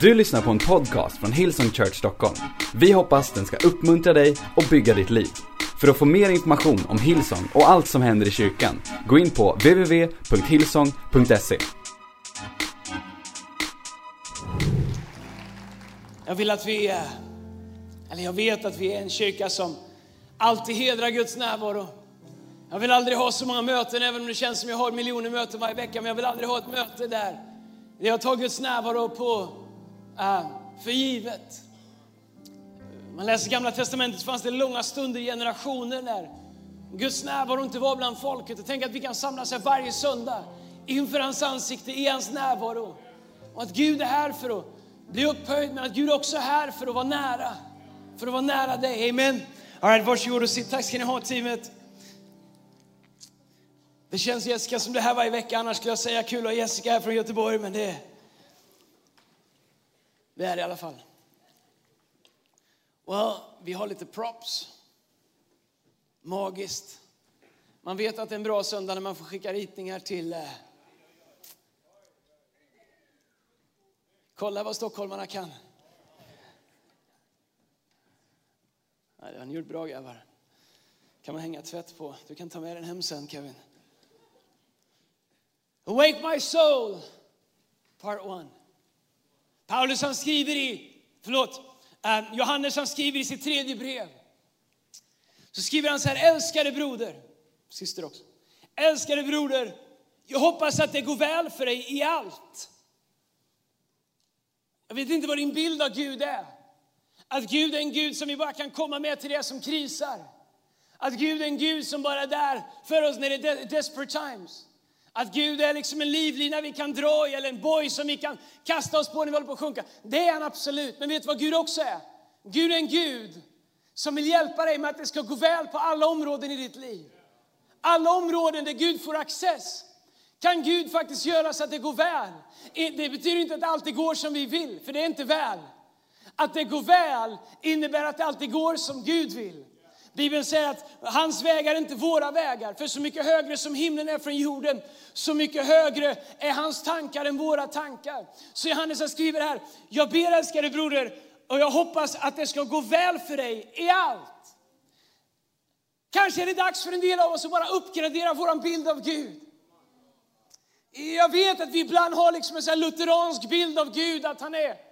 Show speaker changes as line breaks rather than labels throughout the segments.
Du lyssnar på en podcast från Hillsong Church Stockholm. Vi hoppas den ska uppmuntra dig och bygga ditt liv. För att få mer information om Hillsong och allt som händer i kyrkan, gå in på www.hillsong.se.
Jag vill att vi, eh, eller jag vet att vi är en kyrka som alltid hedrar Guds närvaro. Jag vill aldrig ha så många möten, även om det känns som jag har miljoner möten varje vecka, men jag vill aldrig ha ett möte där jag tar Guds närvaro på Äh, för givet. Man läser Gamla Testamentet så fanns det långa stunder, generationer när Guds närvaro inte var bland folket. Och tänk att vi kan samlas här varje söndag inför hans ansikte, i hans närvaro. Och att Gud är här för att bli upphöjd, men att Gud också är här för att vara nära. För att vara nära dig. Amen. All right, varsågod och sitt. Tack ska ni ha teamet. Det känns Jessica som det här varje vecka, annars skulle jag säga kul att ha Jessica här från Göteborg, men det, det är det i alla fall. Well, vi har lite props. Magiskt. Man vet att det är en bra söndag när man får skicka ritningar till... Eh... Kolla vad stockholmarna kan. Nej, det har ni gjort bra grabbar. kan man hänga tvätt på. Du kan ta med den hem sen Kevin. Awake my soul, part one. Paulus han skriver i, förlåt, eh, Johannes han skriver i sitt tredje brev. Så skriver han så här, älskade broder, syster också. Älskade broder, jag hoppas att det går väl för dig i allt. Jag vet inte vad din bild av Gud är. Att Gud är en Gud som vi bara kan komma med till det som krisar. Att Gud är en Gud som bara är där för oss när det är desperate times. Att Gud är liksom en livlina vi kan dra i eller en boj som vi kan kasta oss på när vi håller på att sjunka. Det är han absolut. Men vet du vad Gud också är? Gud är en Gud som vill hjälpa dig med att det ska gå väl på alla områden i ditt liv. Alla områden där Gud får access kan Gud faktiskt göra så att det går väl. Det betyder inte att det alltid går som vi vill, för det är inte väl. Att det går väl innebär att det alltid går som Gud vill. Bibeln säger att hans vägar är inte våra vägar. För så mycket högre som himlen är från jorden, så mycket högre är hans tankar än våra tankar. Så Johannes skriver här, jag ber älskade broder, och jag hoppas att det ska gå väl för dig i allt. Kanske är det dags för en del av oss att bara uppgradera vår bild av Gud. Jag vet att vi ibland har liksom en sån lutheransk bild av Gud, att han är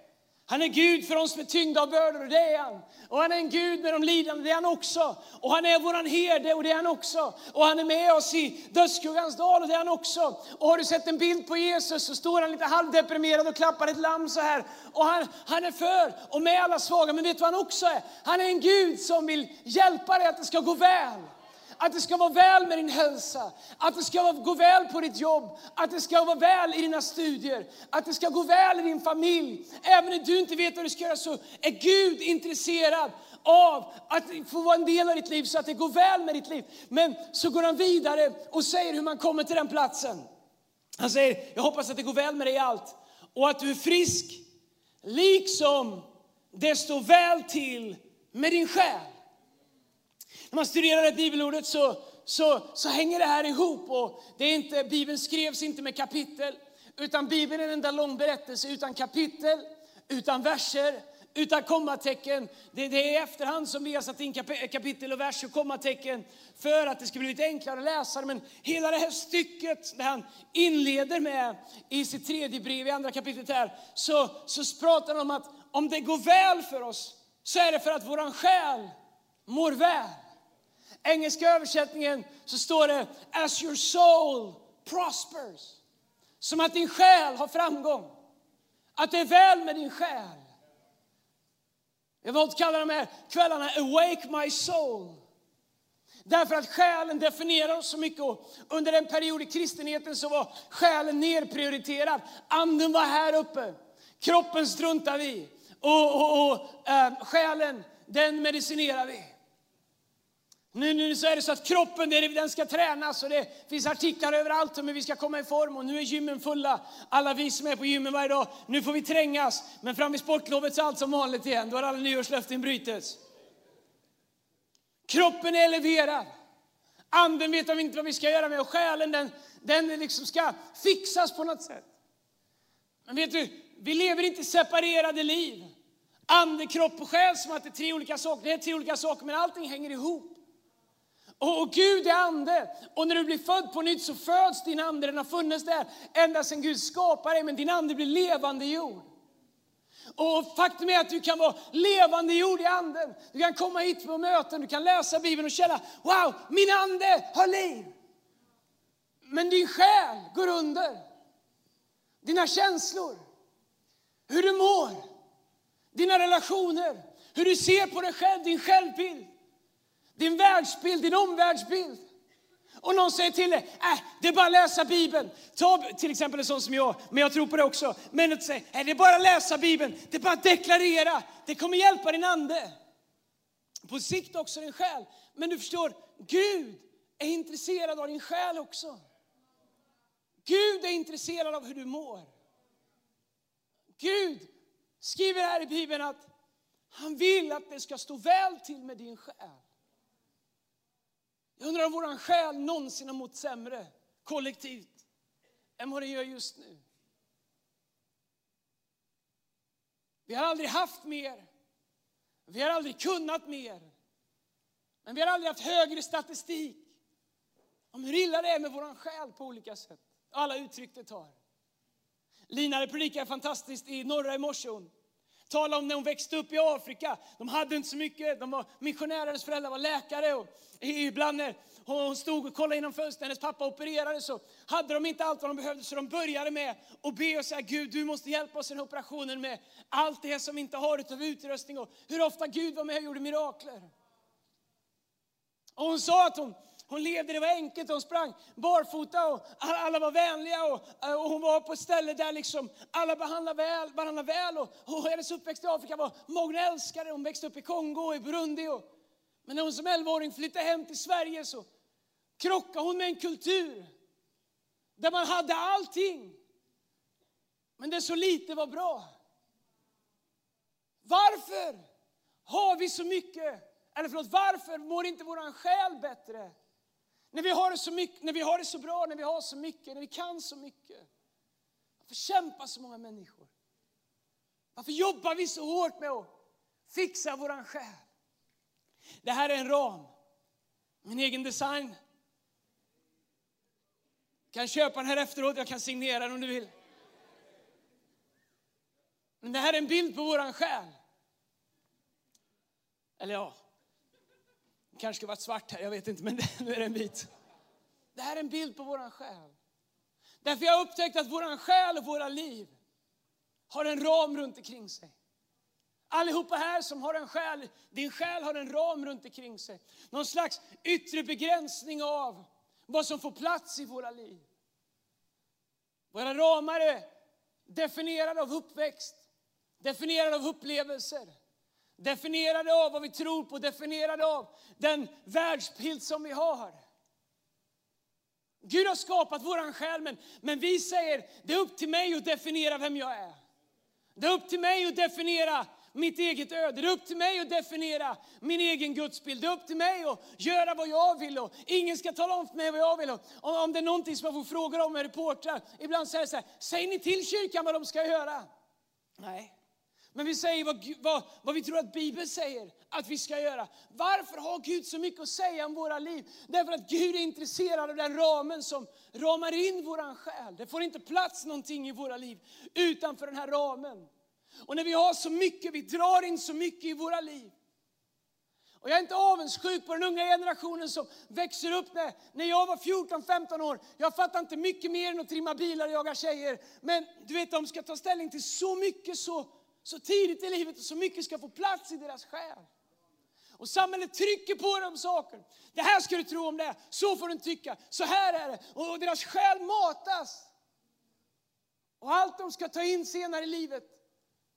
han är Gud för oss som är tyngda av bördor, och det är han. Och han är en Gud med de lidande, det är han också. Och han är våran herde, och det är han också. Och han är med oss i dödsskuggans dal, och det är han också. Och har du sett en bild på Jesus så står han lite halvdeprimerad och klappar ett lamm så här. Och han, han är för och med alla svaga, men vet du vad han också är? Han är en Gud som vill hjälpa dig att det ska gå väl. Att det ska vara väl med din hälsa, att det ska gå väl på ditt jobb, att det ska vara väl i dina studier, att det ska gå väl i din familj. Även när du inte vet vad du ska göra så är Gud intresserad av att få vara en del av ditt liv så att det går väl med ditt liv. Men så går han vidare och säger hur man kommer till den platsen. Han säger, jag hoppas att det går väl med dig i allt och att du är frisk, liksom det står väl till med din själ. När man studerar det bibelordet så, så, så hänger det här ihop. Och det är inte, Bibeln skrevs inte med kapitel, utan Bibeln är en enda lång berättelse utan kapitel, utan verser, utan kommatecken. Det, det är i efterhand som vi har satt in kapitel och vers och kommatecken för att det ska bli lite enklare att läsa Men hela det här stycket, där han inleder med i sitt tredje brev, i andra kapitlet här, så, så pratar han om att om det går väl för oss så är det för att våran själ mår väl engelska översättningen så står det as your soul prospers. Som att din själ har framgång. Att det är väl med din själ. Jag vill kalla de här kvällarna Awake my soul. Därför att själen definierar oss så mycket. Och under en period i kristenheten så var själen nerprioriterad. Anden var här uppe. Kroppen struntar vi och, och, och äh, själen, den medicinerar vi. Nu, nu så är det så att kroppen den ska tränas och det finns artiklar överallt om hur vi ska komma i form och nu är gymmen fulla. Alla vi som är på gymmen varje dag, nu får vi trängas. Men fram vid sportlovet så är allt som vanligt igen, då har alla nyårslöften brutits. Kroppen är eleverad. Anden vet de inte vad vi ska göra med och själen den, den liksom ska fixas på något sätt. Men vet du, vi lever inte separerade liv. Ande, kropp och själ som att det är tre olika saker. Det är tre olika saker men allting hänger ihop. Och, Gud är ande. Och när du blir född på nytt så föds din ande. Den har funnits där ända sedan Gud skapade dig. Men din ande blir levande jord. Och faktum är att du kan vara levande jord i anden. Du kan komma hit på möten, du kan läsa Bibeln och känna, wow, min ande har liv. Men din själ går under. Dina känslor, hur du mår, dina relationer, hur du ser på dig själv, din självbild, din världsbild, din omvärldsbild. Och någon säger till dig, äh, det är bara att läsa Bibeln. Ta till exempel en sån som jag, men jag tror på det också. Men att säga, äh, det är bara att läsa Bibeln, det är bara att deklarera. Det kommer hjälpa din ande. På sikt också din själ. Men du förstår, Gud är intresserad av din själ också. Gud är intresserad av hur du mår. Gud skriver här i Bibeln att han vill att det ska stå väl till med din själ. Jag undrar om vår själ någonsin har mått sämre kollektivt än vad den gör just nu. Vi har aldrig haft mer. Vi har aldrig kunnat mer. Men vi har aldrig haft högre statistik om hur illa det är med vår själ på olika sätt. Alla uttryck det tar. Lina predikade fantastiskt i norra i morse. Hon tala om när hon växte upp i Afrika. De hade inte så mycket, de var missionärer, föräldrar var läkare. Och ibland när hon stod och kollade genom fönstret, hennes pappa opererade, så hade de inte allt vad de behövde. Så de började med att be och säga, Gud du måste hjälpa oss i den här operationen med allt det som vi inte har utav utrustning. Och hur ofta Gud var med och gjorde mirakler. Och hon sa att hon hon levde, det var enkelt, hon sprang barfota och alla var vänliga och, och hon var på ett ställe där liksom alla behandlade väl, varandra väl. Och, och hennes uppväxt i Afrika var många älskare. Hon växte upp i Kongo och i Burundi. Och, men när hon som 11-åring flyttade hem till Sverige så krockade hon med en kultur där man hade allting. Men det så lite var bra. Varför har vi så mycket? Eller förlåt, varför mår inte vår själ bättre? När vi, har det så mycket, när vi har det så bra, när vi har så mycket, när vi kan så mycket. Varför kämpar så många människor? Varför jobbar vi så hårt med att fixa våran själ? Det här är en ram, min egen design. Du kan köpa den här efteråt, jag kan signera den om du vill. Men det här är en bild på våran själ. Eller ja, kanske skulle varit svart här, jag vet inte, men nu är det en bit. Det här är en bild på våran själ. Därför jag har upptäckt att våran själ och våra liv har en ram runt omkring sig. Allihopa här som har en själ, din själ har en ram runt omkring sig. Någon slags yttre begränsning av vad som får plats i våra liv. Våra ramar är definierade av uppväxt, definierade av upplevelser. Definierade av vad vi tror på, definierade av den världsbild som vi har. Gud har skapat våran själ, men, men vi säger det är upp till mig att definiera vem jag är. Det är upp till mig att definiera mitt eget öde. Det är upp till mig att definiera min egen gudsbild. Det är upp till mig att göra vad jag vill. Och ingen ska tala om för mig vad jag vill. Och om det är någonting som jag får frågor om med reportrar, ibland säger jag så här, säger ni till kyrkan vad de ska göra? Nej. Men vi säger vad, vad, vad, vi tror att Bibeln säger att vi ska göra. Varför har Gud så mycket att säga om våra liv? Därför att Gud är intresserad av den ramen som ramar in våran själ. Det får inte plats någonting i våra liv utanför den här ramen. Och när vi har så mycket, vi drar in så mycket i våra liv. Och jag är inte avundsjuk på den unga generationen som växer upp när, när jag var 14-15 år. Jag fattar inte mycket mer än att trimma bilar och jaga tjejer. Men du vet, de ska ta ställning till så mycket så så tidigt i livet och så mycket ska få plats i deras själ. Och samhället trycker på dem saker. Det här ska du tro om det, så får du tycka, så här är det. Och deras själ matas. Och allt de ska ta in senare i livet,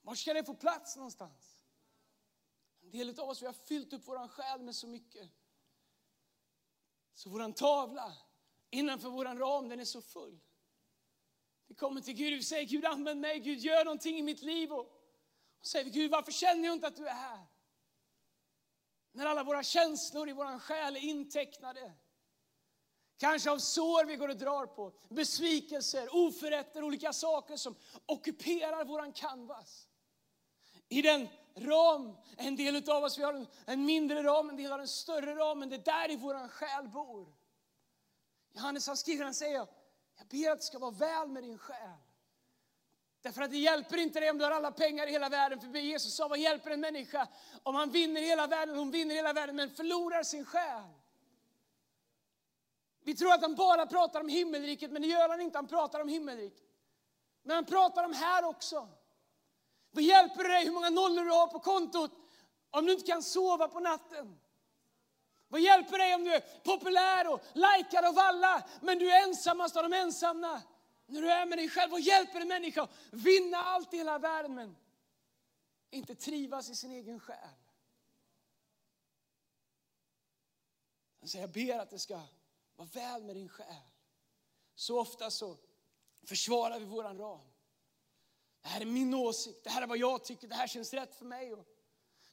var ska det få plats någonstans? En del av oss vi har fyllt upp vår själ med så mycket. Så vår tavla innanför vår ram, den är så full. Vi kommer till Gud och säger, Gud använd mig, Gud gör någonting i mitt liv. Och och säger vi, Gud varför känner jag inte att du är här? När alla våra känslor i vår själ är intecknade. Kanske av sår vi går och drar på, besvikelser, oförrätter, olika saker som ockuperar våran canvas. I den ram, en del av oss vi har en mindre ram, en del har en större ram, men det är där i våran själ bor. Johannes han skriver, han säger, jag ber att det ska vara väl med din själ. Därför att det hjälper inte dig om du har alla pengar i hela världen. För Jesus sa, vad hjälper en människa om han vinner hela världen, hon vinner hela världen men förlorar sin själ? Vi tror att han bara pratar om himmelriket, men det gör han inte. Han pratar om himmelriket. Men han pratar om här också. Vad hjälper det dig hur många nollor du har på kontot om du inte kan sova på natten? Vad hjälper det dig om du är populär och likad av alla, men du är ensammast av de ensamma? När du är med dig själv, och hjälper en människa att vinna allt i hela världen men inte trivas i sin egen själ? Så jag ber att det ska vara väl med din själ. Så ofta så försvarar vi våran ram. Det här är min åsikt, det här är vad jag tycker, det här känns rätt för mig. Och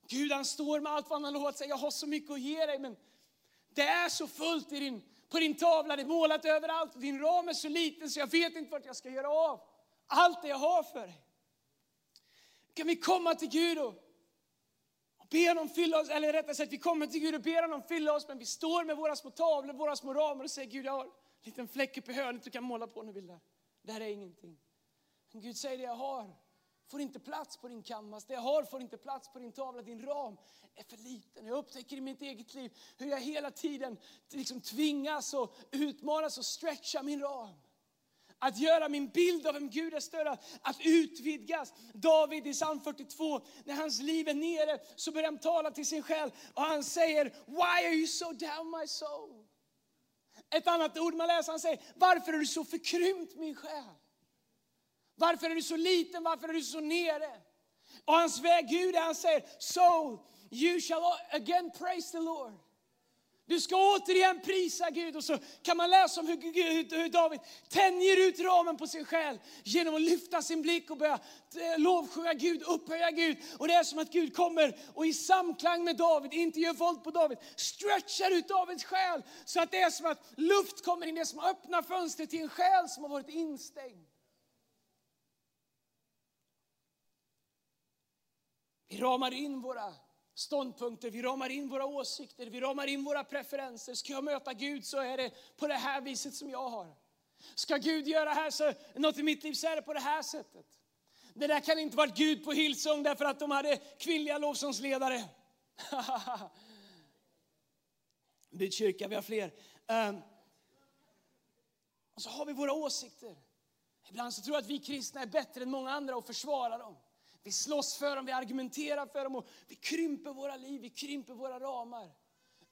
Gud han står med allt vad han har lovat jag har så mycket att ge dig men det är så fullt i din, på din tavla, det är målat överallt. och Din ram är så liten så jag vet inte vart jag ska göra av allt det jag har för dig. Kan vi komma till Gud och, och be honom fylla oss, eller rättare sagt vi kommer till Gud och ber honom fylla oss men vi står med våra små tavlor, våra små ramar och säger Gud jag har en liten fläck uppe i hörnet du kan måla på när du vill där. Det här är ingenting. Men Gud säger det jag har får inte plats på din canvas. Det jag har får inte plats på din tavla. Din ram är för liten. Jag upptäcker i mitt eget liv hur jag hela tiden liksom tvingas och utmanas och stretcha min ram. Att göra min bild av vem Gud är större, att utvidgas. David i psalm 42, när hans liv är nere så börjar han tala till sin själ och han säger Why are you so down my soul? Ett annat ord man läser, han säger Varför är du så förkrympt min själ? Varför är du så liten? Varför är du så nere? Och hans väg Gud han säger, soul, you shall again praise the Lord. Du ska återigen prisa Gud. Och så kan man läsa om hur, hur, David tänjer ut ramen på sin själ genom att lyfta sin blick och börja eh, lovsjunga Gud, upphöja Gud. Och det är som att Gud kommer och i samklang med David, inte gör våld på David, stretchar ut Davids själ så att det är som att luft kommer in, det är som att öppna fönstret till en själ som har varit instängd. Vi ramar in våra ståndpunkter, vi ramar in våra åsikter, vi ramar in våra preferenser. Ska jag möta Gud så är det på det här viset som jag har. Ska Gud göra här så, något i mitt liv så är det på det här sättet. Det där kan inte varit Gud på Hillsong därför att de hade kvinnliga lovsångsledare. Byt kyrka, vi har fler. Um, och så har vi våra åsikter. Ibland så tror jag att vi kristna är bättre än många andra och försvara dem. Vi slåss för dem, vi argumenterar för dem och vi krymper våra liv, vi krymper våra ramar.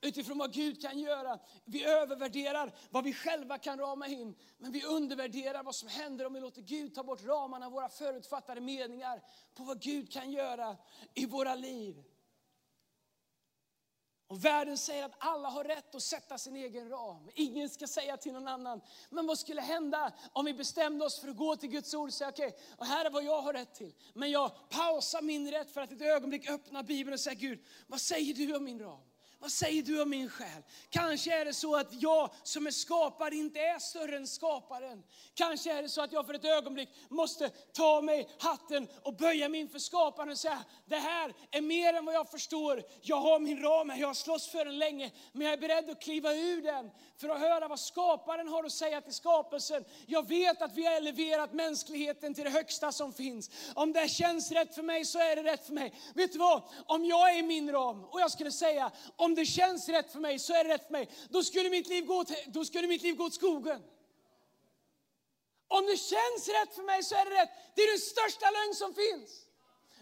Utifrån vad Gud kan göra. Vi övervärderar vad vi själva kan rama in. Men vi undervärderar vad som händer om vi låter Gud ta bort ramarna, våra förutfattade meningar på vad Gud kan göra i våra liv. Och världen säger att alla har rätt att sätta sin egen ram. Ingen ska säga till någon annan. Men vad skulle hända om vi bestämde oss för att gå till Guds ord och säga okej, okay, här är vad jag har rätt till. Men jag pausar min rätt för att ett ögonblick öppna Bibeln och säga Gud, vad säger du om min ram? Vad säger du om min själ? Kanske är det så att jag som är skapare inte är större än skaparen. Kanske är det så att jag för ett ögonblick måste ta mig hatten och böja mig inför skaparen och säga, det här är mer än vad jag förstår. Jag har min ram här, jag har slåss för den länge, men jag är beredd att kliva ur den för att höra vad skaparen har att säga till skapelsen. Jag vet att vi har eleverat mänskligheten till det högsta som finns. Om det känns rätt för mig så är det rätt för mig. Vet du vad? Om jag är i min ram och jag skulle säga, om om det känns rätt för mig så är det rätt för mig. Då skulle mitt liv gå, till, då skulle mitt liv gå åt skogen. Om det känns rätt för mig så är det rätt. Det är den största lögn som finns.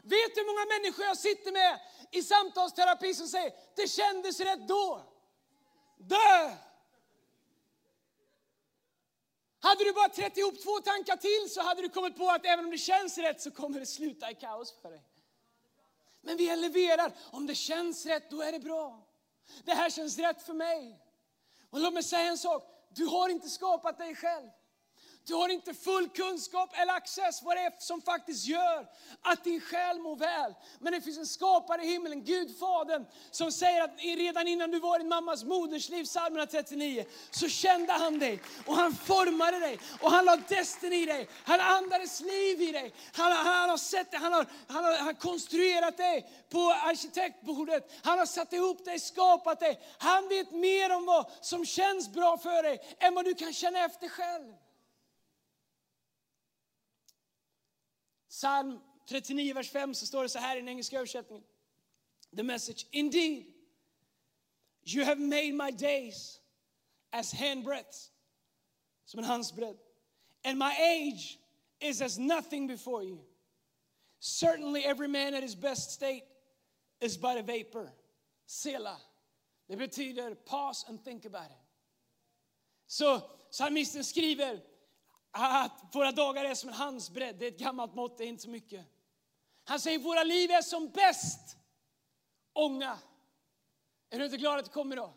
Vet du hur många människor jag sitter med i samtalsterapi som säger, det kändes rätt då. Dö! Hade du bara trätt ihop två tankar till så hade du kommit på att även om det känns rätt så kommer det sluta i kaos för dig. Men vi eleverar, om det känns rätt då är det bra. Det här känns rätt för mig. Och låt mig säga en sak, du har inte skapat dig själv. Du har inte full kunskap eller access vad det är som faktiskt gör att din själ mår väl. Men det finns en skapare i himlen, Gud Fadern, som säger att redan innan du var i din mammas modersliv, psalm 139, så kände han dig och han formade dig och han la desten i dig. Han andades liv i dig. Han, han har sett dig, han har, han har, han har konstruerat dig på arkitektbordet. Han har satt ihop dig, skapat dig. Han vet mer om vad som känns bra för dig än vad du kan känna efter själv. Psalm 39, vers 5 så står det så här i den engelska översättningen. The message. Indeed, you have made my days as handbreadths. Som en handsbredd. And my age is as nothing before you. Certainly every man at his best state is but a vapor. Sela. Det betyder pause and think about it. Så psalmisten skriver att våra dagar är som en handsbredd. Det är ett gammalt mått, det är inte så mycket. Han säger våra liv är som bäst ånga. Är du inte glad att du kommer då?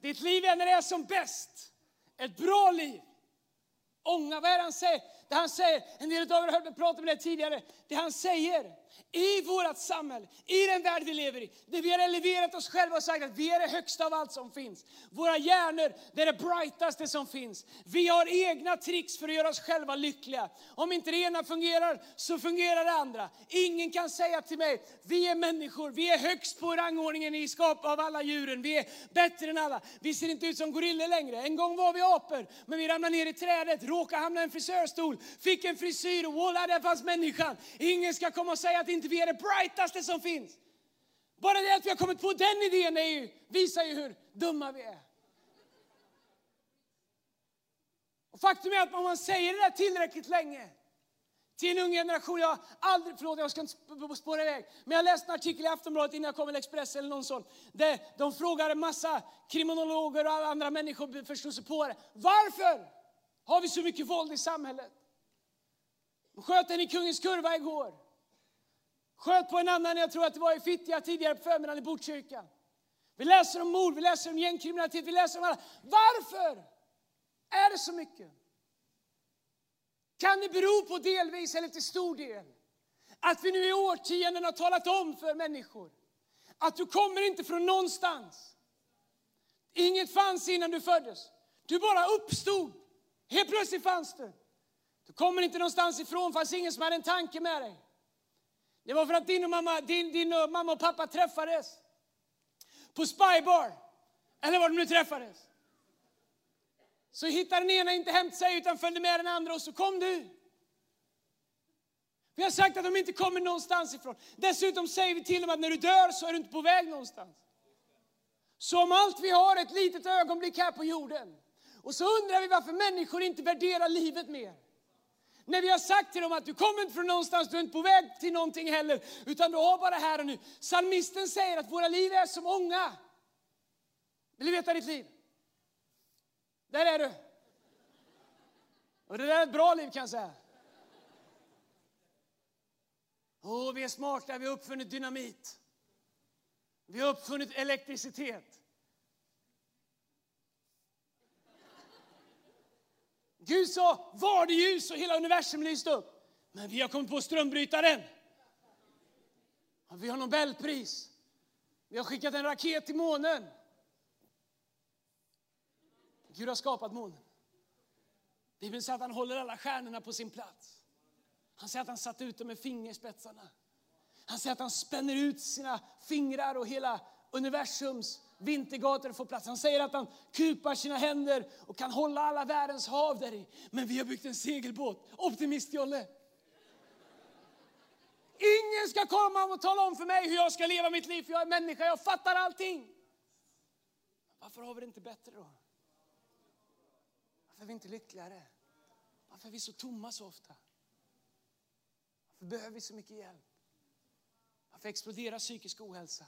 Ditt liv är när det är som bäst. Ett bra liv. Ånga, vad är det han säger? Det han säger, en del av er har hört mig prata om det tidigare. Det han säger i vårt samhälle, i den värld vi lever i, där vi har eleverat oss själva och sagt att vi är det högsta av allt som finns. Våra hjärnor, det är det brightaste som finns. Vi har egna tricks för att göra oss själva lyckliga. Om inte det ena fungerar, så fungerar det andra. Ingen kan säga till mig, vi är människor, vi är högst på rangordningen i skap av alla djuren, vi är bättre än alla. Vi ser inte ut som gorillor längre. En gång var vi apor, men vi ramlade ner i trädet, råkade hamna i en frisörstol, fick en frisyr och voilà, där fanns människan. Ingen ska komma och säga att inte vi är det brightaste som finns. Bara det att vi har kommit på den idén är ju, visar ju hur dumma vi är. Och faktum är att om man säger det där tillräckligt länge till en ung generation, jag har aldrig, förlåt jag ska inte spåra iväg, men jag läste en artikel i Aftonbladet innan jag kom till Expressen eller någon sån, där de frågade en massa kriminologer och andra människor förstod sig på det. Varför har vi så mycket våld i samhället? De sköt en i Kungens Kurva igår. Sköt på en annan, jag tror att det var i Fittja tidigare på förmiddagen i Botkyrka. Vi läser om mord, vi läser om gängkriminalitet, vi läser om alla. Varför är det så mycket? Kan det bero på delvis, eller till stor del, att vi nu i årtionden har talat om för människor att du kommer inte från någonstans. Inget fanns innan du föddes. Du bara uppstod. Helt plötsligt fanns du. Du kommer inte någonstans ifrån, fanns ingen som hade en tanke med dig. Det var för att din, och mamma, din, din och mamma och pappa träffades på Spybar, eller var de nu träffades. Så hittade den ena inte hem till sig utan följde med den andra och så kom du. Vi har sagt att de inte kommer någonstans ifrån. Dessutom säger vi till dem att när du dör så är du inte på väg någonstans. Så om allt vi har ett litet ögonblick här på jorden. Och så undrar vi varför människor inte värderar livet mer. När vi har sagt till dem att du kommer inte från någonstans, du är inte på väg till någonting heller, utan du har bara här och nu. Psalmisten säger att våra liv är som ånga. Vill du veta ditt liv? Där är du. Och det där är ett bra liv kan jag säga. Åh, oh, vi är smarta, vi har uppfunnit dynamit. Vi har uppfunnit elektricitet. Gud sa, var det ljus och hela universum lyste upp. Men vi har kommit på strömbrytaren. Vi har Nobelpris. Vi har skickat en raket till månen. Gud har skapat månen. Bibeln säger att han håller alla stjärnorna på sin plats. Han säger att han satt ut dem med fingerspetsarna. Han säger att han spänner ut sina fingrar och hela universums vintergator får plats. Han säger att han kupar sina händer och kan hålla alla världens hav där i. Men vi har byggt en segelbåt. Optimist-Jolle. Ingen ska komma och tala om för mig hur jag ska leva mitt liv, för jag är människa, jag fattar allting. Varför har vi det inte bättre då? Varför är vi inte lyckligare? Varför är vi så tomma så ofta? Varför behöver vi så mycket hjälp? Varför exploderar psykisk ohälsa?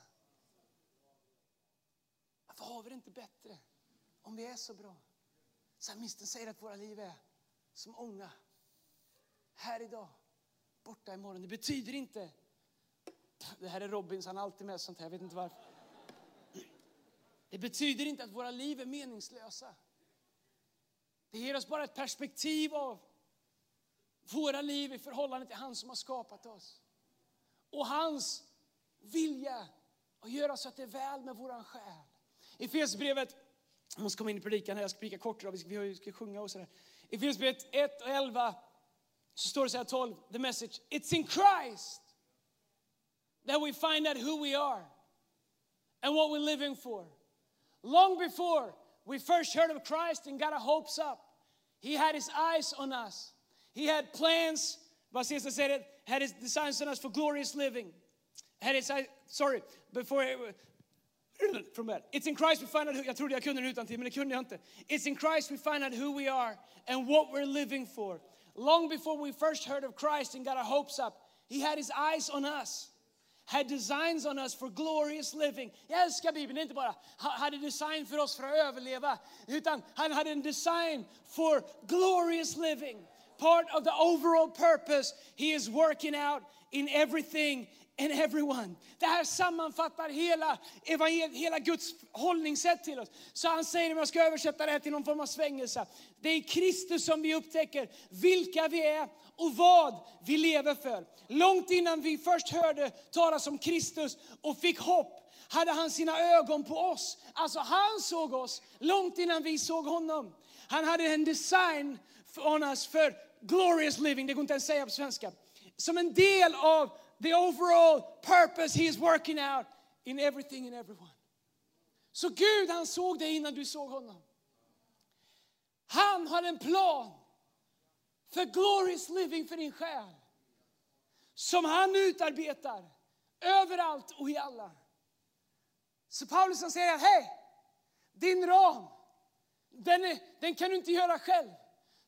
Varför har vi det inte bättre om vi är så bra? Psalmisten säger att våra liv är som ånga. Här idag, borta imorgon. Det betyder inte, det här är Robins, han har alltid med sånt här, jag vet inte varför. Det betyder inte att våra liv är meningslösa. Det ger oss bara ett perspektiv av våra liv i förhållande till han som har skapat oss. Och hans vilja att göra så att det är väl med våran själ. I Efesierbrevet, jag måste komma in i predikan här, jag ska predika kort idag, vi ska, vi ska sjunga och sådär. I Efesierbrevet 1 och 11 så står det så här 12, the message, it's in Christ that we find out who we are and what we're living for. Long before we first heard of Christ and got our hopes up, he had his eyes on us. He had plans, vad Caesar säger, had his designs on us for glorious living. Had his eyes, sorry, before, from that. It's in Christ we find out who, jag trodde jag kunde den utan till, men det kunde jag inte. It's in Christ we find out who we are and what we're living for. Long before we first heard of Christ and got our hopes up, he had his eyes on us. Had designs on us for glorious living. Jag älskar Bibeln, inte bara hade design för oss för att överleva, utan han hade en design for glorious living. Part of the overall purpose he is working out in everything and everyone. Det här sammanfattar hela, hela Guds hållningssätt till oss. Så han säger, om jag ska översätta det här till någon form av svängelse. Det är i Kristus som vi upptäcker vilka vi är och vad vi lever för. Långt innan vi först hörde talas om Kristus och fick hopp hade han sina ögon på oss. Alltså han såg oss långt innan vi såg honom. Han hade en design on us för glorious living, det går inte ens säga på svenska. Som en del av the overall purpose he is working out in everything and everyone. Så Gud han såg dig innan du såg honom. Han har en plan för glorious living för din själ. Som han utarbetar överallt och i alla. Så Paulus han säger, hej, din ram, den, är, den kan du inte göra själv.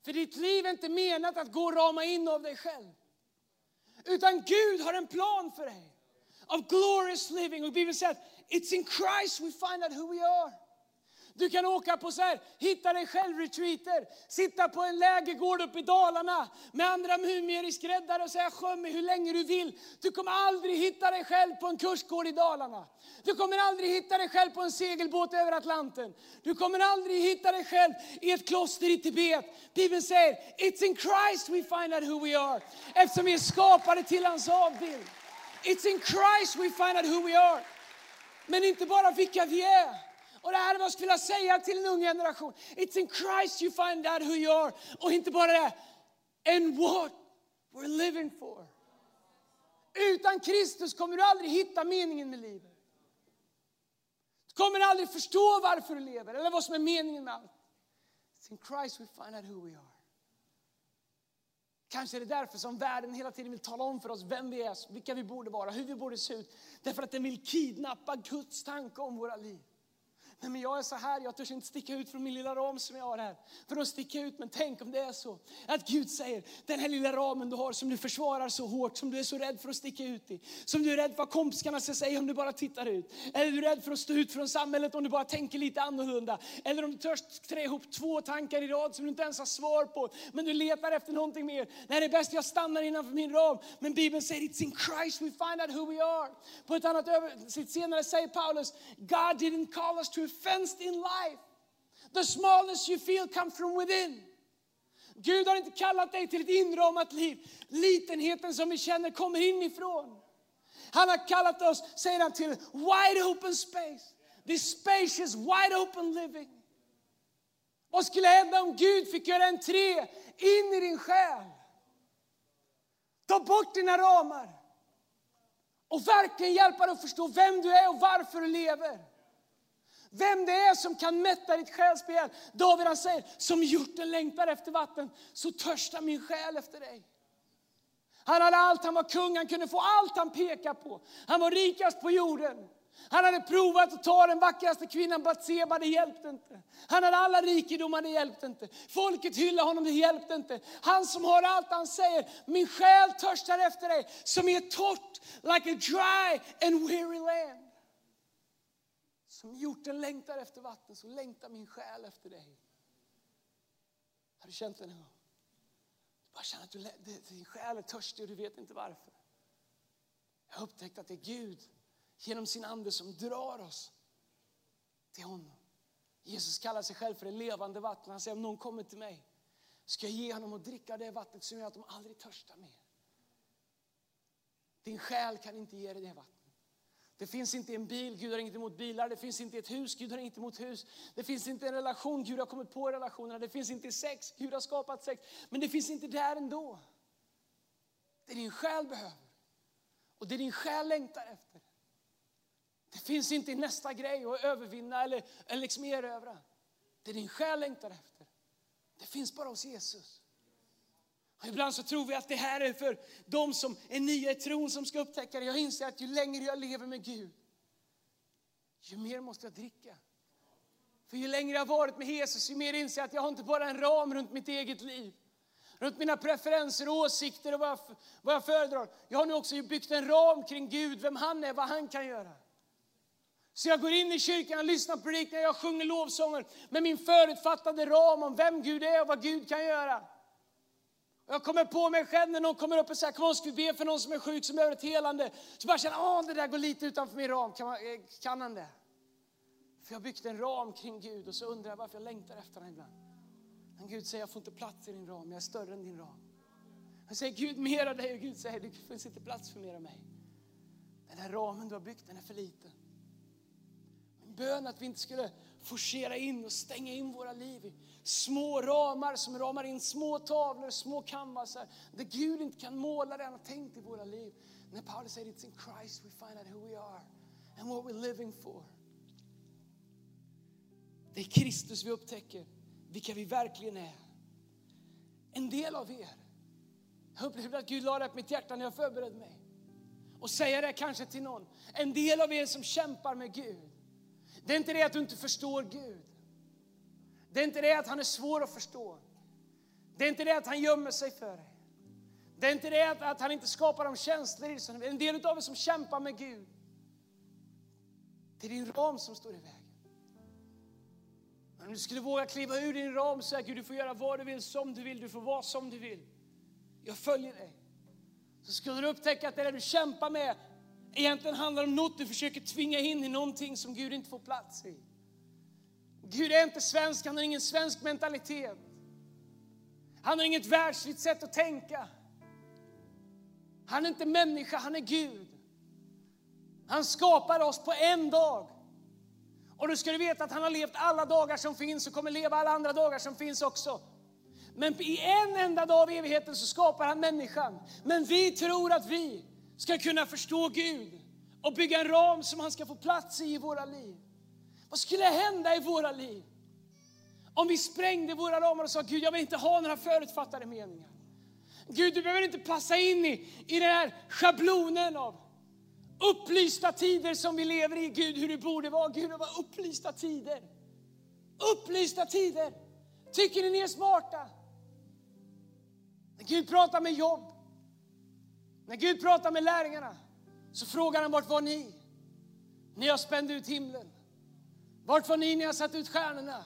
För ditt liv är inte menat att gå och rama in av dig själv. Utan Gud har en plan för dig. Of glorious living. Och Bibeln säger att it's in Christ we find out who we are. Du kan åka på så här, hitta dig själv-retreater, sitta på en lägergård uppe i Dalarna med andra mumier i skräddare och säga sjö mig hur länge du vill. Du kommer aldrig hitta dig själv på en kursgård i Dalarna. Du kommer aldrig hitta dig själv på en segelbåt över Atlanten. Du kommer aldrig hitta dig själv i ett kloster i Tibet. Bibeln säger, it's in Christ we find out who we are. Eftersom vi är skapade till hans avbild. It's in Christ we find out who we are. Men inte bara vilka vi är. Och det här är vad jag skulle vilja säga till en ung generation. It's in Christ you find out who you are. Och inte bara det, and what we're living for. Utan Kristus kommer du aldrig hitta meningen med livet. Du kommer aldrig förstå varför du lever eller vad som är meningen med allt. It's in Christ we find out who we are. Kanske är det därför som världen hela tiden vill tala om för oss vem vi är, vilka vi borde vara, hur vi borde se ut. Därför att den vill kidnappa Guds tanke om våra liv. Nej, men jag är så här, jag törs inte sticka ut från min lilla ram som jag har här. För att sticka ut, men tänk om det är så att Gud säger, den här lilla ramen du har som du försvarar så hårt, som du är så rädd för att sticka ut i. Som du är rädd för vad kompisarna ska säga om du bara tittar ut. Eller du är rädd för att stå ut från samhället om du bara tänker lite annorlunda. Eller om du törs trä ihop två tankar i rad som du inte ens har svar på. Men du letar efter någonting mer. Nej, det är bäst jag stannar innanför min ram. Men Bibeln säger, it's in Christ we find out who we are. På ett annat översikt senare säger Paulus, God didn't call us to fenced in life. The smallness you feel comes from within. Gud har inte kallat dig till ett inramat liv. Litenheten som vi känner kommer inifrån. Han har kallat oss, säger han, till wide open space. This spacious wide open living. Vad skulle hända om Gud fick göra entré in i din själ? Ta bort dina ramar och verkligen hjälpa dig att förstå vem du är och varför du lever. Vem det är som kan mätta ditt själsbegär. David han säger, som hjorten längtar efter vatten, så törstar min själ efter dig. Han hade allt, han var kung, han kunde få allt han pekade på. Han var rikast på jorden. Han hade provat att ta den vackraste kvinnan Batseba, det hjälpte inte. Han hade alla rikedomar, det hjälpte inte. Folket hyllade honom, det hjälpte inte. Han som har allt, han säger, min själ törstar efter dig, som är torrt, like a dry and weary land. Som hjorten längtar efter vatten så längtar min själ efter dig. Har du känt det någon gång? Du bara känner att du, din själ är törstig och du vet inte varför. Jag har upptäckt att det är Gud genom sin ande som drar oss till honom. Jesus kallar sig själv för det levande vattnet. Han säger om någon kommer till mig ska jag ge honom att dricka det vattnet som gör att de aldrig törstar mer. Din själ kan inte ge dig det vattnet. Det finns inte en bil, Gud har inget emot bilar. Det finns inte ett hus, Gud har inget emot hus. Det finns inte en relation, Gud har kommit på relationerna. Det finns inte sex, Gud har skapat sex. Men det finns inte där ändå. Det din själ behöver och det din själ längtar efter. Det finns inte i nästa grej att övervinna eller, eller liksom erövra. Det din själ längtar efter, det finns bara hos Jesus. Och ibland så tror vi att det här är för de som är nya i tron som ska upptäcka det. Jag inser att ju längre jag lever med Gud, ju mer måste jag dricka. För ju längre jag har varit med Jesus, ju mer inser jag att jag har inte bara en ram runt mitt eget liv. Runt mina preferenser, åsikter och vad jag, vad jag föredrar. Jag har nu också byggt en ram kring Gud, vem han är, vad han kan göra. Så jag går in i kyrkan jag lyssnar på predikningar, jag sjunger lovsånger med min förutfattade ram om vem Gud är och vad Gud kan göra. Jag kommer på mig själv när någon kommer upp och säger, kom ska vi be för någon som är sjuk, som behöver ett helande. Så bara känner jag, ah, det där går lite utanför min ram, kan, man, eh, kan han det? För jag har byggt en ram kring Gud och så undrar jag varför jag längtar efter honom ibland. Men Gud säger, jag får inte plats i din ram, jag är större än din ram. Jag säger, Gud mer av dig och Gud säger, det finns inte plats för mer av mig. Den här ramen du har byggt, den är för liten. Min bön att vi inte skulle forcera in och stänga in våra liv i små ramar som ramar in små tavlor, små canvasar där Gud inte kan måla det han har tänkt i våra liv. När Paulus säger it's in Christ we find out who we are and what we're living for. Det är Kristus vi upptäcker vilka vi verkligen är. En del av er, jag upplevde att Gud la det på mitt hjärta när jag förberedde mig. Och säga det kanske till någon. En del av er som kämpar med Gud. Det är inte det att du inte förstår Gud. Det är inte det att han är svår att förstå. Det är inte det att han gömmer sig för dig. Det är inte det att, att han inte skapar de känslor i dig. En del av er som kämpar med Gud. Det är din ram som står i vägen. Om du skulle våga kliva ur din ram och säga Gud, du får göra vad du vill, som du vill, du får vara som du vill. Jag följer dig. Så skulle du upptäcka att det där du kämpar med egentligen handlar om något du försöker tvinga in i någonting som Gud inte får plats i. Gud är inte svensk, han har ingen svensk mentalitet. Han har inget världsligt sätt att tänka. Han är inte människa, han är Gud. Han skapade oss på en dag. Och du ska du veta att han har levt alla dagar som finns och kommer leva alla andra dagar som finns också. Men i en enda dag av evigheten så skapar han människan. Men vi tror att vi ska kunna förstå Gud och bygga en ram som han ska få plats i i våra liv. Vad skulle hända i våra liv om vi sprängde våra ramar och sa Gud, jag vill inte ha några förutfattade meningar. Gud, du behöver inte passa in i, i den här schablonen av upplysta tider som vi lever i. Gud, hur det borde vara. Gud, det var upplysta tider. Upplysta tider. Tycker ni ni är smarta? Gud pratar med jobb, när Gud pratar med lärjungarna, så frågar han vart var ni? När jag spände ut himlen. Vart var ni när jag satte ut stjärnorna?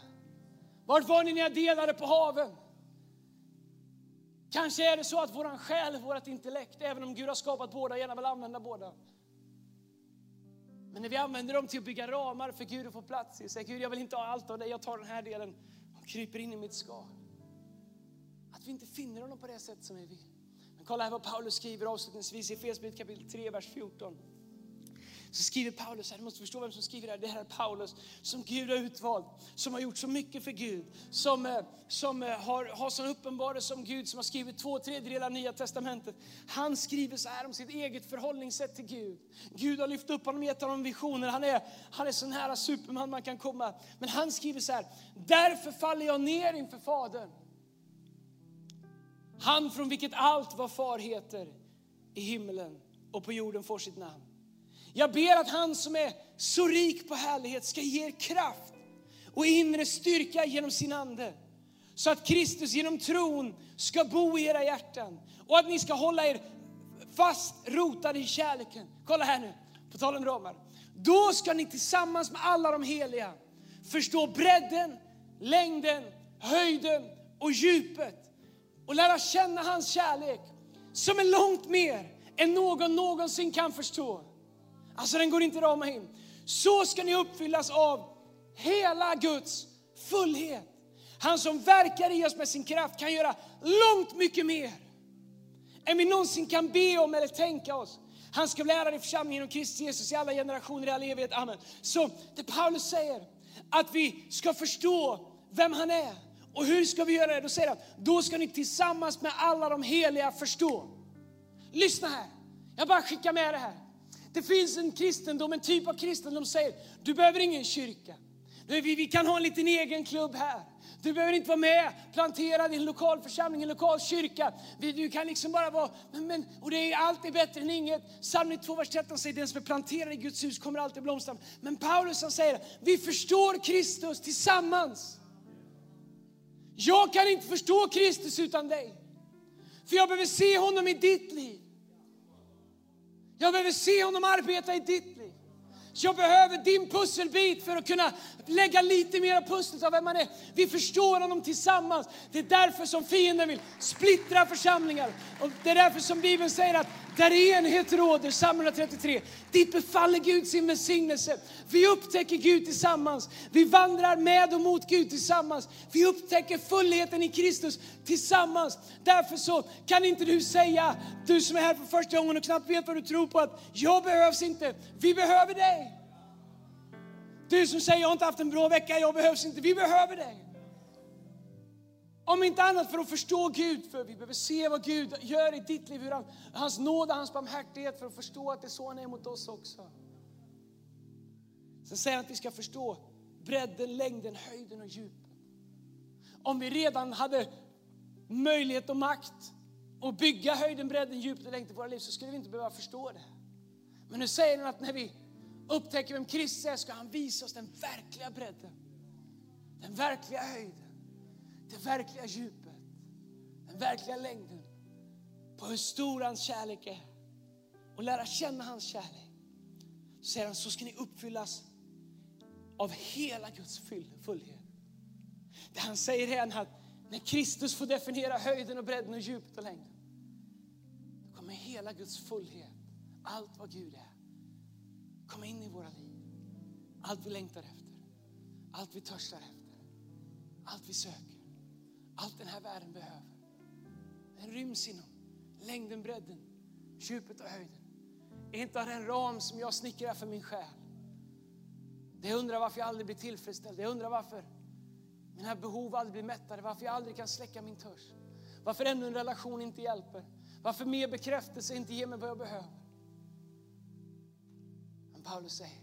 Vart var ni när jag delade på haven? Kanske är det så att våran själ, vårt intellekt, även om Gud har skapat båda, gärna vill använda båda. Men när vi använder dem till att bygga ramar för Gud att få plats i, säger Gud jag vill inte ha allt av dig, jag tar den här delen och kryper in i mitt skal. Att vi inte finner honom på det sätt som vi vill. Kolla här vad Paulus skriver avslutningsvis i Efesierbrevet kapitel 3, vers 14 så skriver Paulus här, du måste förstå vem som skriver det här. Det här är Paulus som Gud har utvalt, som har gjort så mycket för Gud, som, eh, som eh, har, har sån uppenbarelse som Gud, som har skrivit två tredjedelar av Nya Testamentet. Han skriver så här om sitt eget förhållningssätt till Gud. Gud har lyft upp honom, gett honom visioner. Han är, han är så nära Superman man kan komma. Men han skriver så här, därför faller jag ner inför Fadern. Han från vilket allt vad far heter i himlen och på jorden får sitt namn. Jag ber att han som är så rik på härlighet ska ge er kraft och inre styrka genom sin ande. Så att Kristus genom tron ska bo i era hjärtan och att ni ska hålla er fast rotade i kärleken. Kolla här nu, på tal om ramar. Då ska ni tillsammans med alla de heliga förstå bredden, längden, höjden och djupet och lära känna hans kärlek som är långt mer än någon någonsin kan förstå. Alltså den går inte att rama in. Så ska ni uppfyllas av hela Guds fullhet. Han som verkar i oss med sin kraft kan göra långt mycket mer än vi någonsin kan be om eller tänka oss. Han ska bli ärad i församlingen och Kristus Jesus i alla generationer i all evighet. Amen. Så det Paulus säger, att vi ska förstå vem han är. Och hur ska vi göra det? Då säger han, då ska ni tillsammans med alla de heliga förstå. Lyssna här, jag bara skickar med det här. Det finns en kristendom, en typ av kristendom som säger, du behöver ingen kyrka. Vi kan ha en liten egen klubb här. Du behöver inte vara med plantera din lokalförsamling, en lokal kyrka. Du kan liksom bara vara, men, men, och det är alltid bättre än inget. Psalm 2, vers 13 säger den som är planterad i Guds hus kommer alltid blomstra. Men Paulus han säger, vi förstår Kristus tillsammans. Jag kan inte förstå Kristus utan dig. För jag behöver se honom i ditt liv. Jag behöver se honom arbeta i ditt liv. Jag behöver din pusselbit för att kunna lägga lite mer pussel. av vem man är. Vi förstår honom tillsammans. Det är därför som fienden vill splittra församlingar. Och det är därför som Bibeln säger att där enhet råder, Psalm 133, dit befaller Gud sin välsignelse. Vi upptäcker Gud tillsammans. Vi vandrar med och mot Gud tillsammans. Vi upptäcker fullheten i Kristus tillsammans. Därför så kan inte du säga, du som är här för första gången och knappt vet vad du tror på, att jag behövs inte. Vi behöver dig. Du som säger, jag har inte haft en bra vecka, jag behövs inte. Vi behöver dig. Om inte annat för att förstå Gud, för vi behöver se vad Gud gör i ditt liv, hur han, hans nåd och hans barmhärtighet för att förstå att det är så han är mot oss också. Sen säger han att vi ska förstå bredden, längden, höjden och djupet. Om vi redan hade möjlighet och makt att bygga höjden, bredden, djupet och längden i våra liv så skulle vi inte behöva förstå det. Men nu säger han att när vi upptäcker vem Kristus är ska han visa oss den verkliga bredden, den verkliga höjden det verkliga djupet, den verkliga längden på hur stor hans kärlek är och lära känna hans kärlek. Så säger han, så ska ni uppfyllas av hela Guds fullhet. Det han säger är att när Kristus får definiera höjden och bredden och djupet och längden, då kommer hela Guds fullhet, allt vad Gud är, komma in i våra liv. Allt vi längtar efter, allt vi törstar efter, allt vi söker allt den här världen behöver. Den ryms inom längden, bredden, djupet och höjden. Inte av den ram som jag snickrar för min själ. Det undrar varför jag aldrig blir tillfredsställd. Jag undrar varför mina behov aldrig blir mättade. Varför jag aldrig kan släcka min törst. Varför ännu en relation inte hjälper. Varför mer bekräftelse inte ger mig vad jag behöver. Men Paulus säger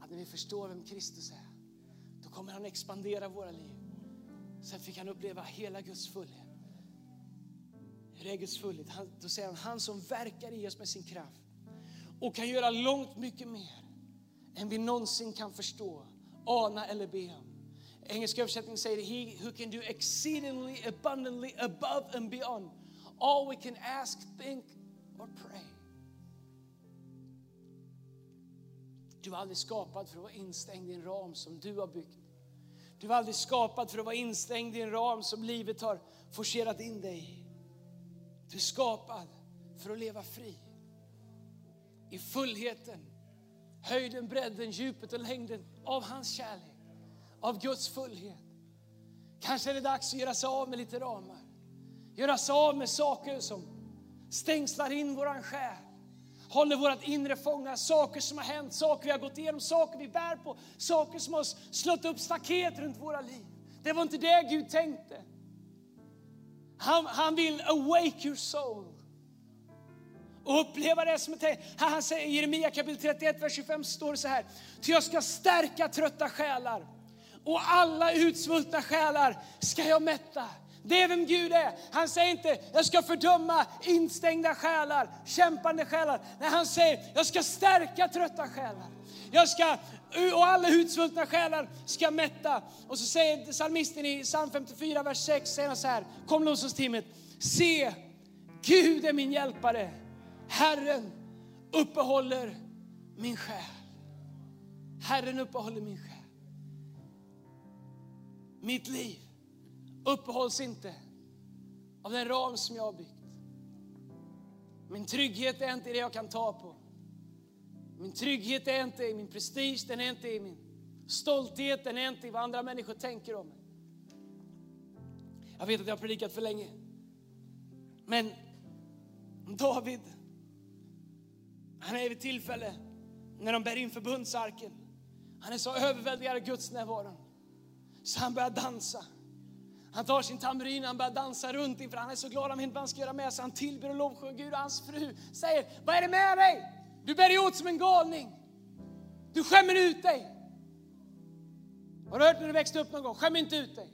att när vi förstår vem Kristus är, då kommer han expandera våra liv. Sen fick han uppleva hela Guds fullhet. Hur är Guds fullhet? Han, då säger han, han som verkar i oss med sin kraft och kan göra långt mycket mer än vi någonsin kan förstå, ana eller be om. Engelska översättningen säger He who can do exceedingly abundantly above and beyond all we can ask, think or pray. Du är aldrig skapad för att vara instängd i en ram som du har byggt. Du var aldrig skapad för att vara instängd i en ram som livet har forcerat in dig i. Du är skapad för att leva fri. I fullheten, höjden, bredden, djupet och längden av hans kärlek. Av Guds fullhet. Kanske är det dags att göra sig av med lite ramar. Göra sig av med saker som stängslar in våran själ håller vårt inre fångat. Saker som har hänt, saker vi har gått igenom, saker vi bär på, saker som har slått upp staket runt våra liv. Det var inte det Gud tänkte. Han, han vill awake your soul. Och uppleva det som ett Han säger i Jeremia kapitel 31, vers 25 står det så här. Ty jag ska stärka trötta själar och alla utsvultna själar ska jag mätta. Det är vem Gud är. Han säger inte, jag ska fördöma instängda själar, kämpande själar. Nej, han säger, jag ska stärka trötta själar. Jag ska, och alla utsvultna själar ska mätta. Och så säger psalmisten i psalm 54, vers 6, säger han så här, kom lovsångsteamet, se, Gud är min hjälpare. Herren uppehåller min själ. Herren uppehåller min själ. Mitt liv uppehålls inte av den ram som jag har byggt. Min trygghet är inte det jag kan ta på. Min trygghet är inte i min prestige, den är inte i min Stoltheten är inte vad andra människor tänker om mig. Jag vet att jag har predikat för länge. Men David, han är vid tillfälle när de bär in förbundsarken. Han är så överväldigad av Guds närvaron. Så han börjar dansa. Han tar sin tamburin, han börjar dansa runt inför han är så glad han vet inte vad han ska göra med sig. Han tillber och lovsjunger Gud och hans fru säger, vad är det med dig? Du bär dig åt som en galning. Du skämmer ut dig. Har du hört när du växte upp någon gång? Skäm inte ut dig.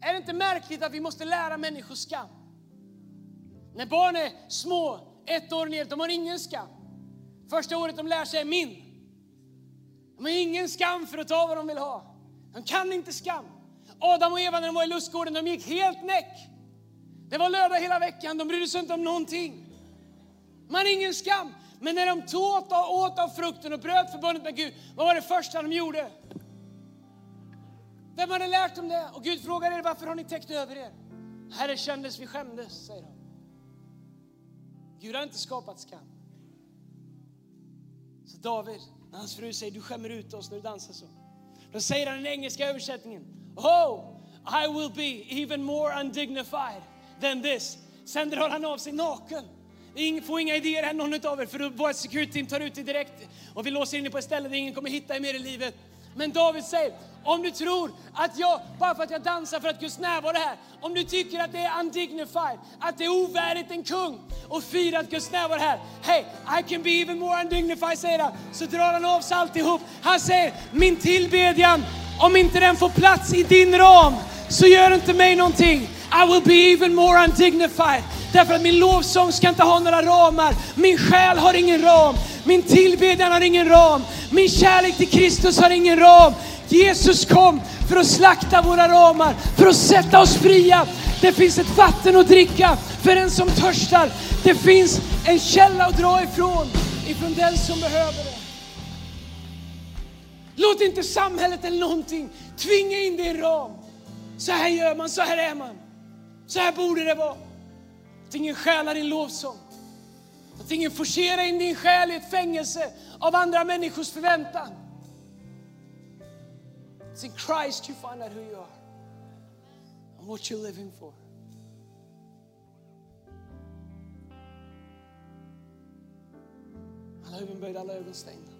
Är det inte märkligt att vi måste lära människor skam? När barn är små, ett år ner, de har ingen skam. Första året de lär sig är min. De har ingen skam för att ta vad de vill ha. De kan inte skam. Adam och Eva när de var i lustgården, de gick helt näck. Det var lördag hela veckan, de brydde sig inte om någonting. Man har ingen skam. Men när de tog åt av frukten och bröt förbundet med Gud, vad var det första de gjorde? Vem hade lärt dem det? Och Gud frågade er, varför har ni täckt över er? Herre kändes vi skämdes, säger de. Gud har inte skapat skam. Så David, när hans fru säger, du skämmer ut oss när du dansar så. Då säger han i den engelska översättningen, Oh, I will be even more undignified than this. Sen drar han av sig naken. Ingen får inga idéer här någon av er för vårt security team tar ut dig direkt och vi låser in dig på ett ställe där ingen kommer hitta er mer i livet. Men David säger, om du tror att jag, bara för att jag dansar för att Guds närvaro är här, om du tycker att det är undignified, att det är ovärdigt en kung och fira att Guds närvaro är här. Hey, I can be even more undignified, säger han. Så drar han av sig alltihop. Han säger, min tillbedjan, om inte den får plats i din ram, så gör inte mig någonting. I will be even more undignified. Därför att min lovsång ska inte ha några ramar. Min själ har ingen ram. Min tillbedjan har ingen ram. Min kärlek till Kristus har ingen ram. Jesus kom för att slakta våra ramar, för att sätta oss fria. Det finns ett vatten att dricka för den som törstar. Det finns en källa att dra ifrån, ifrån den som behöver det. Låt inte samhället eller någonting tvinga in dig i en ram. Så här gör man, så här är man. Så här borde det vara. Att ingen stjälar din lovsång. Att ingen forcerar in din själ i ett fängelse av andra människors förväntan. It's in Christ you find out who you are and what you're living for. Alla huvuden böjda, alla ögon stängda.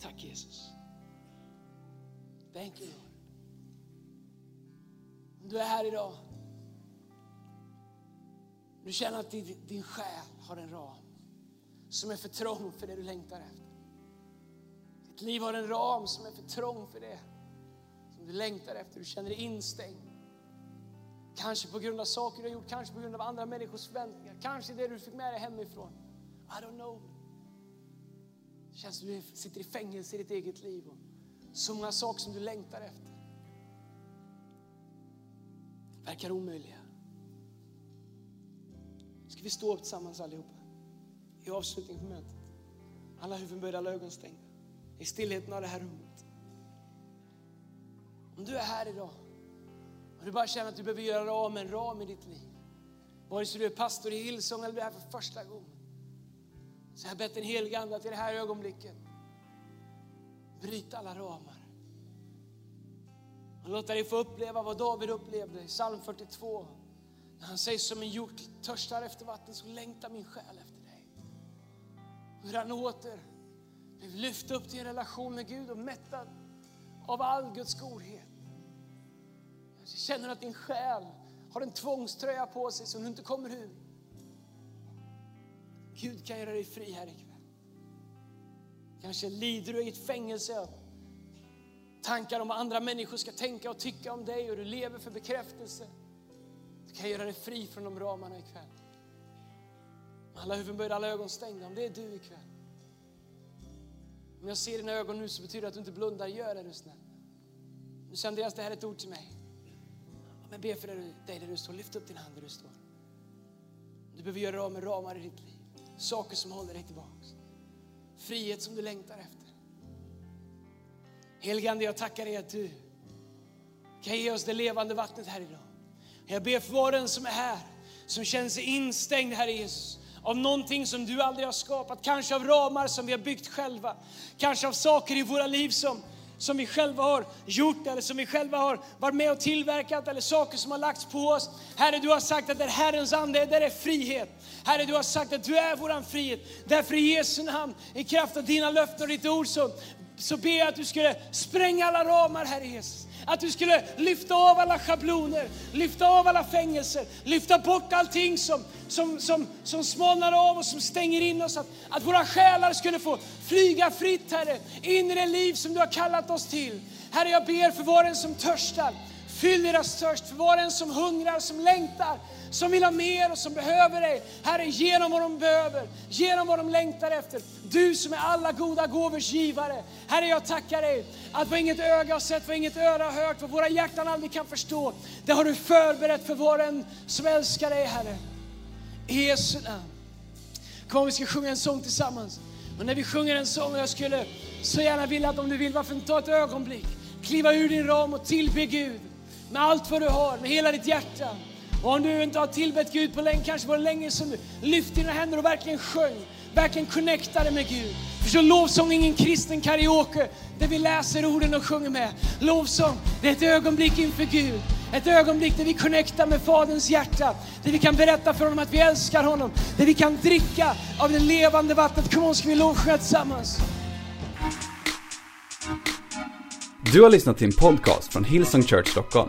Tack Jesus. Thank you du är här idag du känner att din, din själ har en ram som är för trång för det du längtar efter. Ditt liv har en ram som är för trång för det som du längtar efter. Du känner dig instängd. Kanske på grund av saker du har gjort, kanske på grund av andra människors förväntningar, kanske det du fick med dig hemifrån. I don't know. Det känns som du sitter i fängelse i ditt eget liv. Och så många saker som du längtar efter. Verkar omöjliga. Ska vi stå upp tillsammans allihopa? I avslutningen på mötet. Alla huvuden böjda, alla ögon stängda. I stillheten av det här rummet. Om du är här idag och du bara känner att du behöver göra av med en ram i ditt liv. Vare sig du är pastor i Hillsong eller du är här för första gången. Så jag har bett en helig ande att i det här ögonblicket bryta alla ramar. Och låta dig få uppleva vad David upplevde i psalm 42. När han säger som en hjort törstar efter vatten så längtar min själ efter dig. Hur han åter blev lyft upp till en relation med Gud och mättad av all Guds godhet. Jag känner att din själ har en tvångströja på sig som du inte kommer ur. Gud kan göra dig fri här ikväll. Kanske lider du i ett fängelse tankar om vad andra människor ska tänka och tycka om dig och du lever för bekräftelse. Du kan göra dig fri från de ramarna ikväll. Alla huvuden böjda, alla ögon stängda. Om det är du ikväll. Om jag ser dina ögon nu så betyder det att du inte blundar. Gör det är du snäll. Nu säger Andreas, det här är ett ord till mig. Men be för dig där du står. Lyft upp din hand där du står. Du behöver göra av med ramar i ditt liv. Saker som håller dig tillbaks. Frihet som du längtar efter. Helige Ande, jag tackar dig att du kan ge oss det levande vattnet här idag. Jag ber för var den som är här, som känner sig instängd, Herre Jesus, av någonting som du aldrig har skapat. Kanske av ramar som vi har byggt själva. Kanske av saker i våra liv som, som vi själva har gjort eller som vi själva har varit med och tillverkat eller saker som har lagts på oss. Herre, du har sagt att det är Herrens ande, det är frihet. Herre, du har sagt att du är våran frihet. Därför i Jesu namn, i kraft av dina löften och ditt ord så, så ber jag att du skulle spränga alla ramar, Herre Jesus. Att du skulle lyfta av alla schabloner, lyfta av alla fängelser, lyfta bort allting som, som, som, som smalnar av och som stänger in oss. Att, att våra själar skulle få flyga fritt, Herre, in i det liv som du har kallat oss till. Herre, jag ber för var en som törstar. Fyll deras törst, för var en som hungrar, som längtar, som vill ha mer och som behöver dig. Herre, ge dem vad de behöver, ge dem vad de längtar efter. Du som är alla goda gåvors givare. Herre, jag tackar dig att vad inget öga har sett, vad inget öra har hört, vad våra hjärtan aldrig kan förstå, det har du förberett för var en som älskar dig, Herre. I Jesu namn. Kom, vi ska sjunga en sång tillsammans. Och när vi sjunger en sång, jag skulle så gärna vilja att om du vill, varför inte ta ett ögonblick, kliva ur din ram och tillbe Gud med allt vad du har, med hela ditt hjärta. Och om du inte har tillbett Gud på länge, kanske var det länge som du lyfte dina händer och verkligen sjöng, verkligen connectade med Gud. Förstå, lovsång är ingen kristen karaoke där vi läser orden och sjunger med. Lovsång, det är ett ögonblick inför Gud. Ett ögonblick där vi connectar med Faderns hjärta, där vi kan berätta för honom att vi älskar honom, där vi kan dricka av det levande vattnet. Kom on, ska vi lovsjunga tillsammans?
Du har lyssnat till en podcast från Hillsong Church Stockholm.